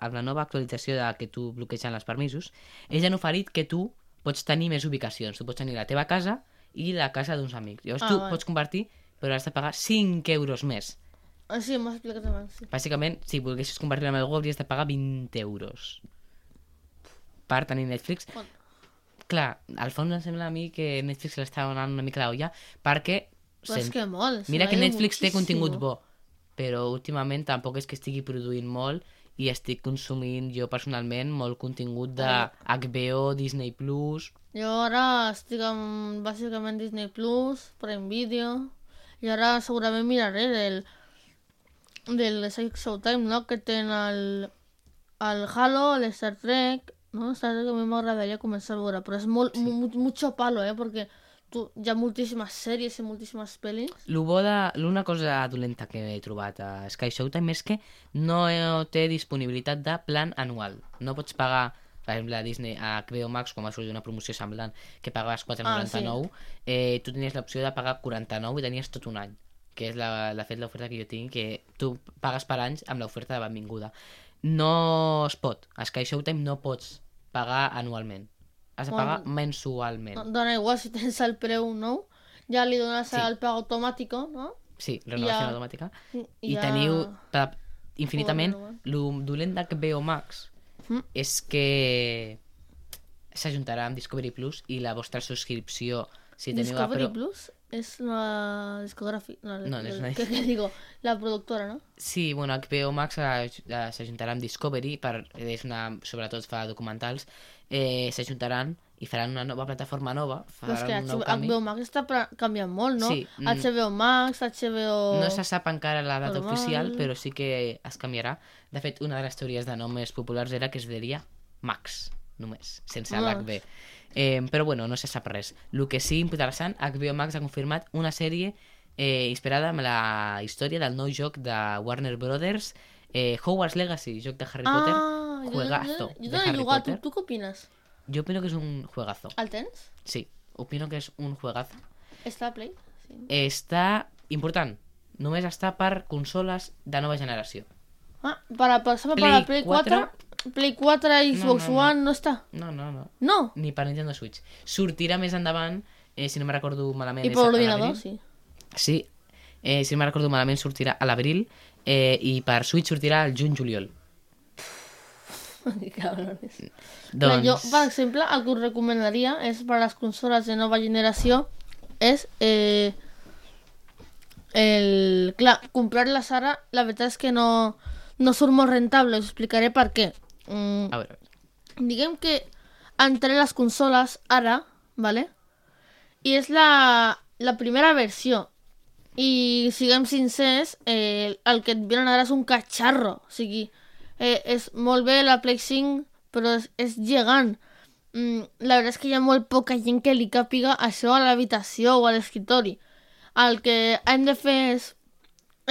amb la nova actualització de que tu bloquegen els permisos, ells han oferit que tu pots tenir més ubicacions. Tu pots tenir la teva casa i la casa d'uns amics. Llavors Ah, tu vale. pots convertir, però has de pagar 5 euros més. Ah, sí, m'has explicat abans. Sí. Bàsicament, si volguessis convertir amb algú, hauries de pagar 20 euros per tenir Netflix. Bueno. Clar, al fons em sembla a mi que Netflix l'està donant una mica la olla perquè... Però és sent- que molt. Mira que Netflix té muchísimo. contingut bo, però últimament tampoc és que estigui produint molt i estic consumint jo personalment molt contingut de HBO, Disney+, Plus... Jo ara estic amb bàsicament Disney Plus, Prime Video, i ara segurament miraré del, del Showtime, no?, que tenen el, el Halo, el Star Trek, no? Star Trek a mi m'agradaria començar a veure, però és molt, sí. mu mucho palo, eh?, perquè tu, hi ha moltíssimes sèries i moltíssimes pel·lis. L'una cosa dolenta que he trobat a Sky Showtime és que no té disponibilitat de plan anual. No pots pagar, per exemple, a Disney, a HBO Max, com va sortir una promoció semblant, que pagaves 4,99, eh, tu tenies l'opció de pagar 49 i tenies tot un any que és la, de fet l'oferta que jo tinc, que tu pagues per anys amb l'oferta de benvinguda. No es pot. A Sky Showtime no pots pagar anualment. Has de pagar Bueno. mensualment. No, dona igual si tens el preu nou, ja li dones Sí. el pago automàtic, no? Sí, renovació Ja- automàtica. I I ja- teniu per, infinitament... renovar. El dolent d'HBO Max Mm. és que s'ajuntarà amb Discovery Plus i la vostra subscripció si teniu Discovery Apple- Plus es la discográfica. No, No, no es una- ¿qué, qué digo? La productora, ¿no? Sí, bueno, HBO Max s'aj- s'ajuntarà amb Discovery, per, és una, sobretot fa documentals, eh, s'ajuntaran i faran una nova plataforma nova, Però és que faran un nou canvi. HBO Max està canviant molt, no? Sí, mm. HBO Max, HBO... No se sap encara la data Normal. oficial, però sí que es canviarà. De fet, una de les teories de nom més populars era que es diria Max, només, sense Max. l'HB. Eh, però bueno, no se sap res. El que sí interessant, HBO Max ha confirmat una sèrie eh, inspirada en la història del nou joc de Warner Brothers, eh, Hogwarts Legacy, joc de Harry Potter, Ah, jo, juegazo jo, jo, de jo Harry jugat. Potter. Tu, tu què opines? Jo opino que és un juegazo. El tens? Sí, opino que és un juegazo. Està a Play? Sí. Està important. Només està per consoles de nova generació. Ah, para, per exemple, Play Play 4, 4, Play 4 i Xbox no, no. One no està. No, no, no. No. Ni per Nintendo Switch. Sortirà més endavant, eh, si no me recordo malament... I per a l'ordinador, l'abril. sí. Sí, eh, si no me recordo malament sortirà a l'abril eh, i per Switch sortirà al juny-juliol. Que cabrones. Doncs... Jo, per exemple, el que us recomanaria és per a les consoles de nova generació és eh, el... Clar, comprar-les ara, la veritat és que no, no surt molt rentable, us explicaré per què. Mm, A veure, diguem que entre les consoles ara, ¿vale? I és la, la primera versió. I siguem sincers, eh, el que et venen ara és un catxarro. O sigui, eh, és molt bé la Play 5, però és, és gegant. Mm, la veritat és que hi ha molt poca gent que li càpiga això a l'habitació o a l'escriptori. El que hem de fer és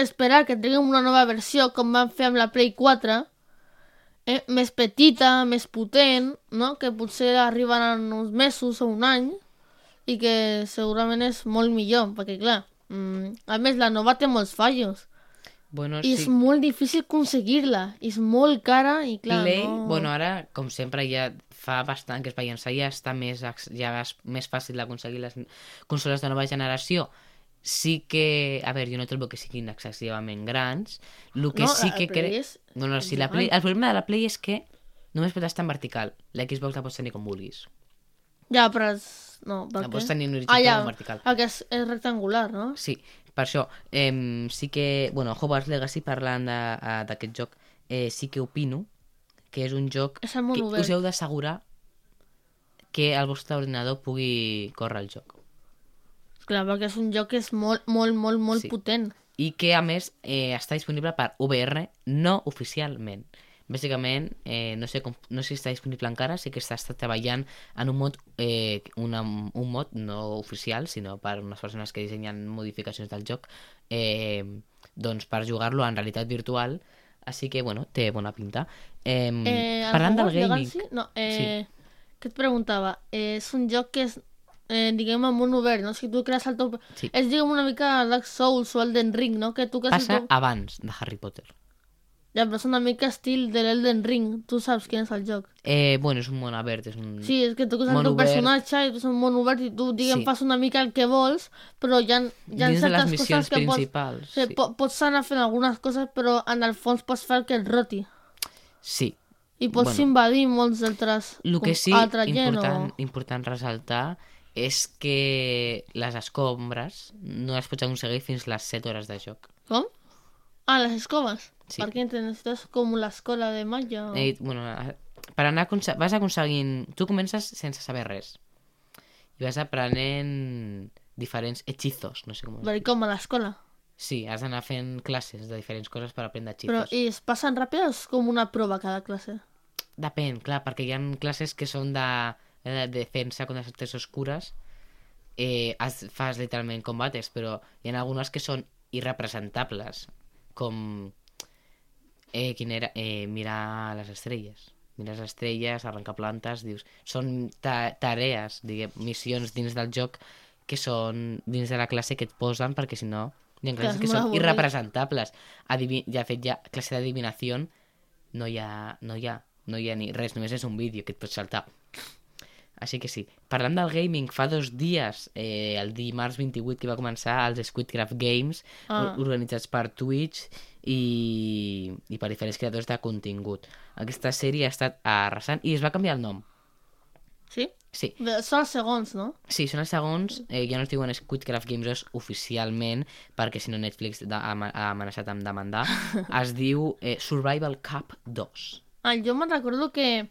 esperar que treguin una nova versió, com van fer amb la Play 4, eh, més petita, més potent, no? que potser en uns mesos o un any i que segurament és molt millor, perquè clar, mm, a més la nova té molts fallos bueno, és sí. molt difícil aconseguir-la, és molt cara i clar, Play, no... bueno, ara, com sempre, ja fa bastant que es va llançar, ja està més, ja és més fàcil d'aconseguir les consoles de nova generació. Sí que, a veure, jo no trobo que siguin excessivament grans. El que No, sí que crec... és- No, no, sí, la. Play... el problema de la Play és que només pot estar en vertical. La Xbox la pots tenir com vulguis. Ja, però és... No, per La què? pots tenir en horitzontal ah, ja, o vertical. el que és, és rectangular, no? Sí, per això, eh, sí que, bueno, Hogwarts Legacy, parlant d'aquest joc, eh, sí que opino que és un joc És que obert. us heu d'assegurar que el vostre ordinador pugui córrer el joc. Clar, perquè és un joc que és molt, molt, molt, molt Sí. potent. i que a més eh, està disponible per VR no oficialment. Bàsicament, eh, no, sé com, no sé si està disponible encara, sí que està, està treballant en un mod, eh, una, un mod no oficial, sinó per unes persones que dissenyen modificacions del joc, eh, doncs per jugar-lo en realitat virtual, així que, bueno, té bona pinta. Eh, Eh, parlant del gaming... Legacy? No, eh, què et preguntava? Eh, és un joc que és, eh, diguem, amb món obert, no? Si tu crees el teu... Sí. És, diguem, una mica Dark Souls o Elden Ring, no? Que tu crees Passa el teu... abans de Harry Potter. Ja, però és una mica estil de l'Elden Ring. Tu saps quin és el joc. Eh, bueno, és un món obert, és un... Sí, és que tu crees el teu personatge i tu és un món obert i tu, diguem, Sí. fas una mica el que vols, però hi ha, hi ha Dins certes coses que pots... Sí, po pots anar fent algunes coses, però en el fons pots fer que et roti. sí. I pots Bueno. invadir molts altres... El que sí, altra gent important, o... important ressaltar és que les escombres no les pots aconseguir fins les 7 hores de joc. Com? Ah, les escoves. Sí. Per què te necessites com l'escola de malla? O... Eh, bueno, eh, per anar aconse- vas aconseguint... Tu comences sense saber res. I vas aprenent diferents hechizos, no sé com... Però com a l'escola? Sí, has d'anar fent classes de diferents coses per aprendre Però hechizos. i es passen ràpid o és com una prova cada classe? Depèn, clar, perquè hi ha classes que són de, de defensa contra les artes oscures. Eh, has, fas literalment combates, però hi ha algunes que són irrepresentables, com... Eh, quin era? Eh, mirar les estrelles. Mirar les estrelles, arrencar plantes, dius... Són ta tarees, diguem, missions dins del joc que són dins de la classe que et posen perquè si no hi ha classes que molt són avorrit. irrepresentables. Adivi ja, fet, ja classe d'adivinació no hi ha, no hi ha, no hi ha ni res, només és un vídeo que et pots saltar. Així que sí. Parlant del gaming, fa dos dies, eh, el dimarts 28 que va començar els Squidcraft Games, Ah. organitzats per Twitch i, i per diferents creadors de contingut. Aquesta sèrie ha estat arrasant i es va canviar el nom. Sí? Sí, Són els segons, no? sí són els segons, eh, ja no es diuen Squidcraft Games 2 oficialment, perquè si no Netflix ha amenaçat amb demandar, es diu eh, Survival Cup 2. Ah, jo me'n recordo que...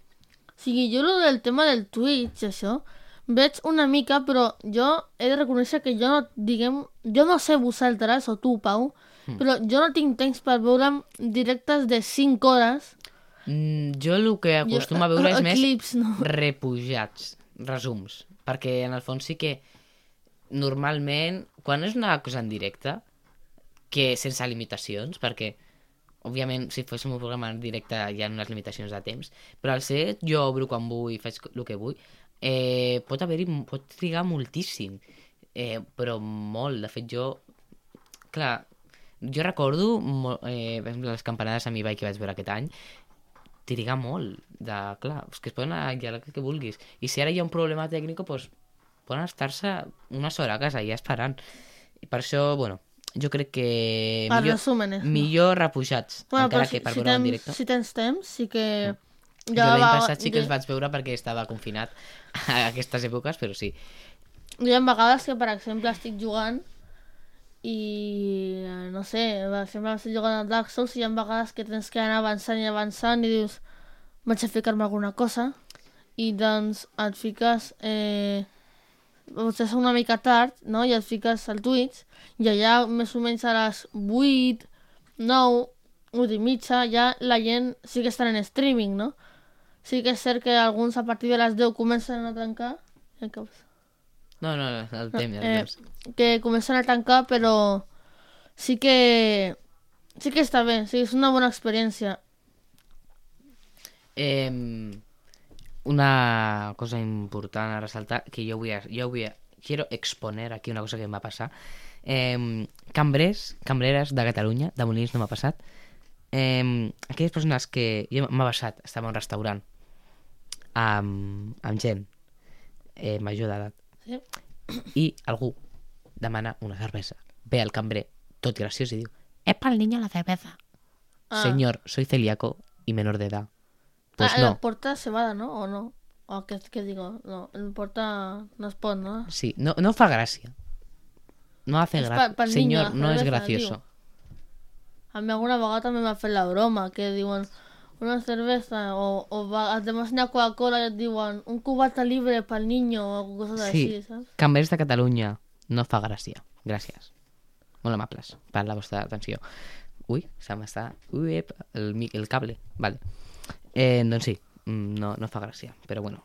Sigui, jo lo del tema del Twitch, això, veig una mica, però jo he de reconèixer que jo no, diguem... Jo no sé vosaltres, o tu, Pau, Hmm. però jo no tinc temps per veure directes de 5 hores. Mm, jo el que acostumo a veure és més Clips, no? repujats, resums, perquè en el fons sí que normalment, quan és una cosa en directe, que sense limitacions, perquè òbviament si féssim un programa en directe hi ha unes limitacions de temps, però al ser jo obro quan vull, faig el que vull, eh, pot haver-hi, pot trigar moltíssim, eh, però molt, de fet jo, clar, jo recordo eh, per exemple, les campanades a mi que vaig veure aquest any, trigar molt, de, clar, és que es poden anar el que vulguis, i si ara hi ha un problema tècnic, doncs poden estar-se una hora a casa ja esperant. I per això, bueno, jo crec que millor, resumen és... millor repujats, Bueno, encara però que si, per si, veure en directe. si tens temps, sí que... Jo l'any va- passat sí que jo- els vaig veure perquè estava confinat a aquestes èpoques, però sí. Hi ha vegades que, per exemple, estic jugant i, eh, no sé, per exemple, estic jugant a Dark Souls i hi ha vegades que tens que anar avançant i avançant i dius, vaig a ficar-me alguna cosa i doncs et fiques, eh, potser és una mica tard, no? I et fiques al Twitch i allà més o menys a les 8, 9, 8 i mitja, ja la gent sí que estan en streaming, no? Sí que és cert que alguns a partir de les 10 comencen a tancar. Eh, què passa? No, no, el temps, el eh, temps. que comencen a tancar, però sí que sí que està bé, sí, és una bona experiència. Eh, una cosa important a resaltar, que jo vull, jo vull, quiero exponer aquí una cosa que m'ha passat. Eh, cambrers, cambreres de Catalunya, de Molins no m'ha passat. Eh, aquelles persones que... Jo m'ha passat, estava en un restaurant amb, amb gent eh, major d'edat Sí? i algú demana una cervesa. Ve el cambrer, tot graciós, i diu «Es para el niño la cerveza». Ah. Señor, soy celíaco y menor de edad. Pues ah, no. El porta cebada, no? O no? O què digo? No, el porta no es pot, no? Sí, no, no fa gràcia. No hace gracia. Señor, niño, no es gracioso. A mi alguna vegada també m'ha fet la broma, que diuen una cerveza o, o va, además una Coca-Cola i et diuen un cubata libre pel niño o coses Sí, així, saps? cambrers de Catalunya no fa gràcia. Gràcies. Molt amables per la vostra atenció. Ui, se m'està... Ui, ep, el, el cable. Vale. Eh, doncs sí, mm, no, no fa gràcia, però bueno.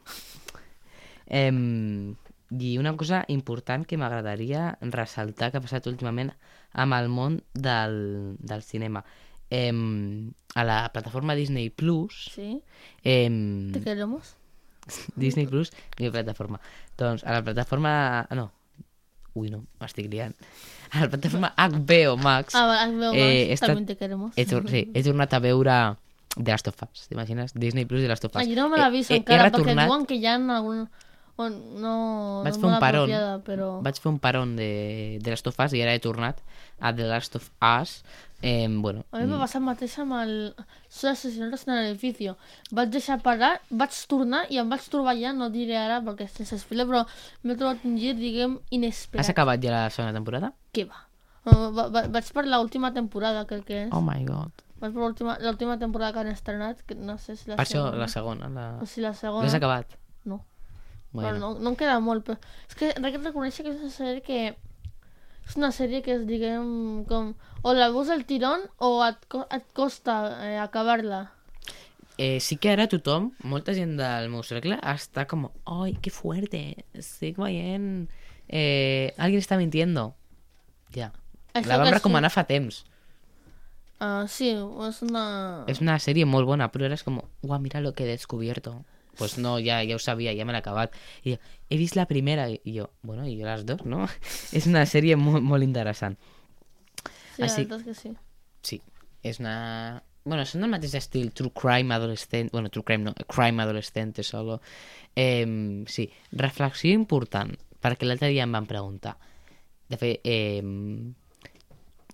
Eh, I una cosa important que m'agradaria ressaltar que ha passat últimament amb el món del, del cinema. Eh, a la plataforma Disney Plus... Sí, Eh, te queremos. Disney Plus, mi plataforma. Doncs a la plataforma... No. Ui, no, m'estic liant. A la plataforma HBO Max Ah, vale, veo Eh, también te queremos. he, sí, he tornat a veure The Last of Us. T'imagines? Disney Plus i The Last of Us. Ah, jo no me l'he vist he, encara, he perquè retornat, diuen que hi ha algun... On no, vaig no fer un paron, però... vaig fer un paron de, de Last of Us i ara he tornat a The Last of Us. Eh, bueno, A mi m'ha passat mateix amb el... Soy asesinatos en el edificio. Vaig deixar parar, vaig tornar i em vaig trobar allà, no diré ara perquè sense spoiler, però m'he trobat un gir, diguem, has inesperat. acabat ja la segona temporada? Què va? Uh, va, va? Vaig per l'última temporada, crec que és. Oh my god. Vaig per l'última temporada que han estrenat, que no sé si la Per això, segona. la segona. La... O si la segona... L'has acabat? No. Bueno. Però no, no em queda molt. Però... És que crec que reconèixer que és una sèrie que... És una sèrie que és, diguem, com... O la veus al tirón o et, co- et costa eh, acabar-la. Eh, sí que ara tothom, molta gent del meu cercle, està com, ¡ay, qué fuerte! Estic veient... Eh, alguien está mintiendo. Ja. Això La vam que recomanar fa temps. Uh, sí, és una... És una sèrie molt bona, però és com, guau, mira lo que he descubierto. Pues no, ja, ja ho sabia, ja me l'he acabat. I jo, he vist la primera, i jo, bueno, i jo les dos, no? és una sèrie molt, molt interessant. Sí, la així- veritat és que sí. Sí, és una... Bueno, són del mateix estil, True Crime adolescent... Bueno, True Crime no, Crime adolescente solo. Eh, sí, reflexió important, perquè l'altre dia em van preguntar. De fet, eh,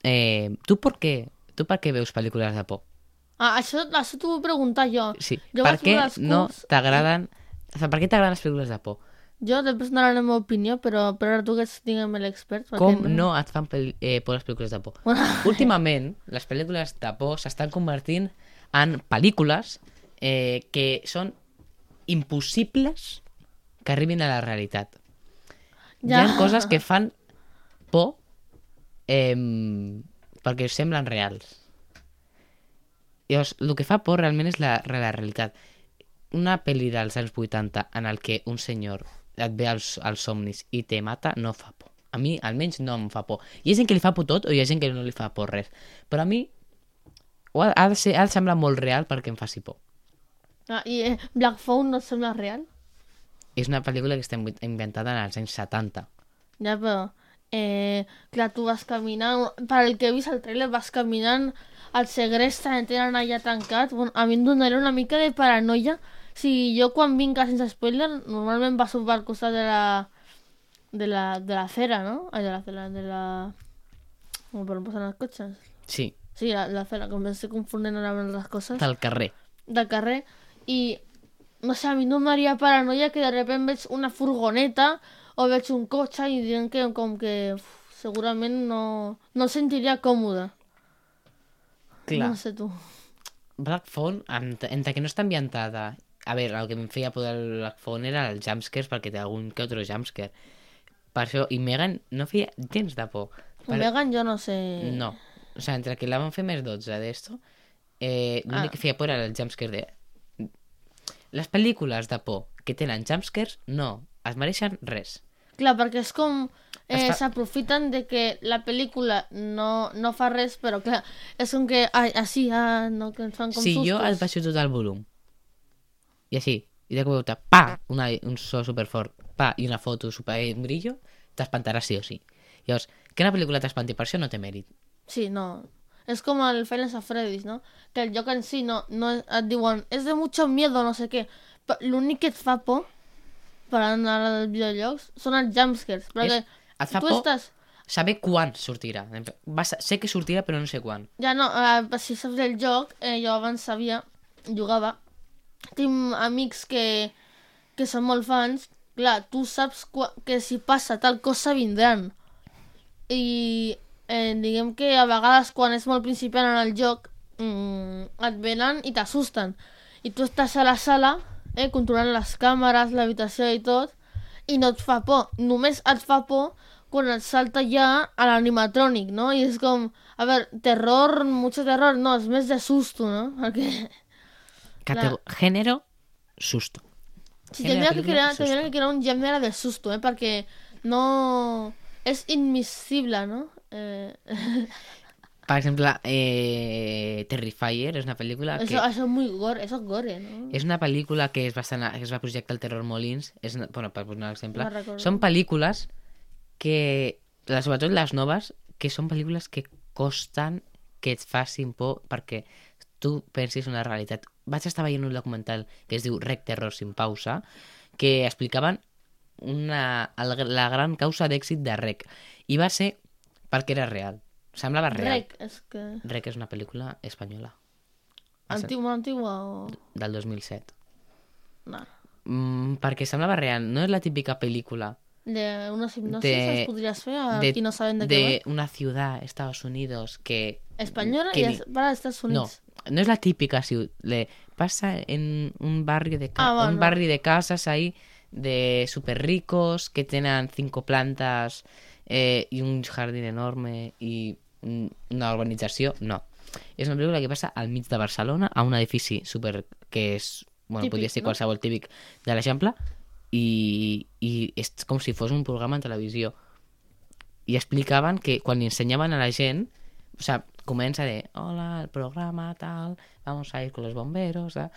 eh, tu per què? Tu per què veus pel·lícules de por? Ah, això, això t'ho vull preguntar jo. Sí, jo per què no t'agraden... O sigui, per què t'agraden les pel·lícules de por? Jo després donaré la meva opinió, però, però ara tu que ets, diguem, l'expert. perquè Com no et fan pel eh, por les pel·lícules de por? Bueno, Últimament, les pel·lícules de por s'estan convertint en pel·lícules eh, que són impossibles que arribin a la realitat. Ja. Hi ha coses que fan por eh, perquè semblen reals. Llavors, el que fa por realment és la, la realitat. Una pel·li dels anys 80 en el que un senyor et ve als, als somnis i te mata, no fa por. A mi, almenys, no em fa por. Hi ha gent que li fa por tot o hi ha gent que no li fa por res. Però a mi ha, ha, de ser, ha de semblar molt real perquè em faci por. ah, I eh, Black Phone no sembla real? És una pel·lícula que està inventada en els anys 70. Ja, però... Eh, clar, tu vas caminant... Per el que he vist al trailer, vas caminant, el segresten, et tenen allà tancat... Bueno, a mi em donaria una mica de paranoia. Si jo quan vinc a sense spoiler, normalment passo pel costat de la... De la, de la cera, no? Ai, de la cera, de la... Com per on passen els cotxes? Sí, Sí, la, la cera, com estic confonent ara amb les coses. del carrer. del carrer i no sé, a mi no em daria paranoia que de repente veig una furgoneta o veig un cotxe i diuen que com que uf, segurament no, no sentiria còmode. Clar. No sé tu. Black Phone, ent- entre que no està ambientada... A veure, el que em feia poder el Black Phone era els jumpscares, perquè té algun que otro jumpscare. Per això, i Megan no feia gens de por. Per... Megan jo no sé... No. O sea, entre que la van fer més 12 d'esto, eh, l'únic Ah. que feia por era el jumpscare de... Les pel·lícules de por que tenen jumpscares, no, es mereixen res. Clar, perquè és com... Eh, S'aprofiten de que la pel·lícula no, no fa res, però clar, és com que... Ai, així, ah, no, que ens fan com si sustos. jo et baixo tot el volum, i així, i de cop pa, una, un so superfort, pa, i una foto super en brillo, t'espantaràs sí o sí. Llavors, que una pel·lícula t'espanti per això no té mèrit. Sí, no. És com el Final of Freddy's, no? Que el joc en si no, no et diuen és de mucho miedo, no sé què. L'únic que et fa por, parlant ara dels videojocs, són els jumpscares. Perquè et fa tu por? estàs... Saber quan sortirà. Va, sé que sortirà, però no sé quan. Ja no, eh, si saps el joc, eh, jo abans sabia, jugava. Tinc amics que, que són molt fans. Clar, tu saps que si passa tal cosa vindran. I eh, diguem que a vegades quan és molt principiant en el joc mm, et venen i t'assusten. I tu estàs a la sala, eh, controlant les càmeres, l'habitació i tot, i no et fa por. Només et fa por quan et salta ja a l'animatrònic, no? I és com, a veure, terror, mucho terror, no, és més de susto, no? Perquè... Género, susto. Sí, que, crear, susto. tindria que crear un gènere de susto, eh? Perquè no... És inmissible, no? Eh... Per exemple, eh, Terrifier és una pel·lícula que... Això, és molt gore, això és gore, no? És una pel·lícula que es va, estrenar, que es va projectar al Terror Molins. És, una- bueno, per posar un exemple. No. Són pel·lícules que, sobretot les noves, que són pel·lícules que costen que et facin por perquè tu pensis en la realitat. Vaig estar veient un documental que es diu Rec Terror sin pausa, que explicaven una, la gran causa d'èxit de Rec. I va ser perquè era real. Semblava real. Rec, és que... Rec és una pel·lícula espanyola. Antigua, antigua o... Del 2007. No. Mm, perquè semblava real. No és la típica pel·lícula De unes hipnosis De- es fer aquí no saben de, de una ciudad, Estados Unidos, que... va. Española que y es para Estados No, Unidos. no es la típica ciudad. Le pasa en un barrio de ca- Ah, bueno. un barrio de casas ahí de súper ricos que tienen cinco plantas eh, y un jardín enorme y un- una urbanització. No. És una pel·lícula que passa al mig de Barcelona, a un edifici super que és, bueno, Típic, podria ser no? qualsevol típic de l'Eixample, i, i és com si fos un programa en televisió. I explicaven que quan li ensenyaven a la gent, o sea, comença de, hola, el programa, tal, vamos a ir con los bomberos, tal,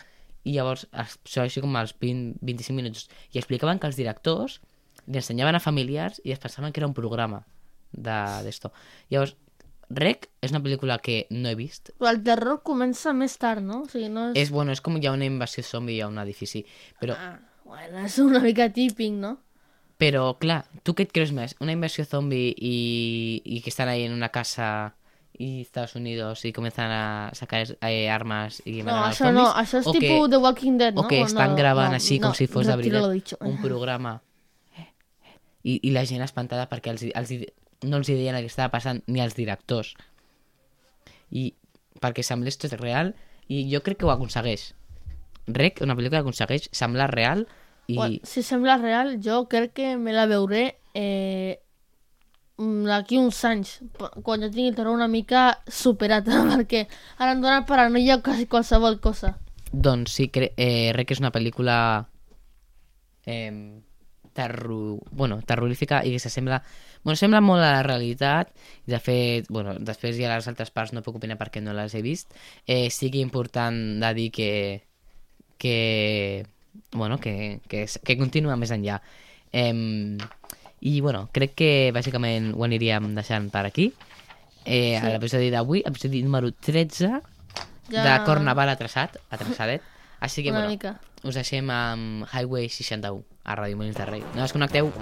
i llavors, això així com als 20, 25 minuts, i explicaven que els directors li ensenyaven a familiars i es pensaven que era un programa de- d'esto. Llavors, Rec és una pel·lícula que no he vist. El terror comença més tard, no? O sigui, no és... És, bueno, és com hi ha una invasió zombi a un edifici. Però, Ah, bueno, és una mica típic, no? però clar, tu què et creus més? Una invasió zombi i, i que estan ahí en una casa y Estados Unidos y comienzan a sacar eh, armas y No, això no, això és tipus que- The Walking Dead, no? O que estan no, gravant no, així no, com si fos de veritat un programa i, i la gent espantada perquè els, els, no els deien el que estava passant ni als directors i perquè semblés tot real i jo crec que ho aconsegueix Rec, una pel·lícula que aconsegueix semblar real i Bueno, si sembla real, jo crec que me la veuré eh, mm, d'aquí uns anys, quan jo tingui el terror una mica superat, perquè ara em dóna paranoia quasi qualsevol cosa. doncs sí, cre eh, Rec és una pel·lícula eh, terro... bueno, terrorífica i que s'assembla bueno, sembla molt a la realitat de fet, bueno, després hi ha les altres parts no puc opinar perquè no les he vist eh, sí que important de dir que que bueno, que, que, que continua més enllà eh, i bueno, crec que bàsicament ho aniríem deixant per aquí eh, Sí. a l'episodi d'avui, episodi número 13 Ja... de Cornaval atrasat, atrasadet. Així que, Una bueno, mica us deixem amb Highway 61 a Ràdio Molins de Rei. No desconnecteu!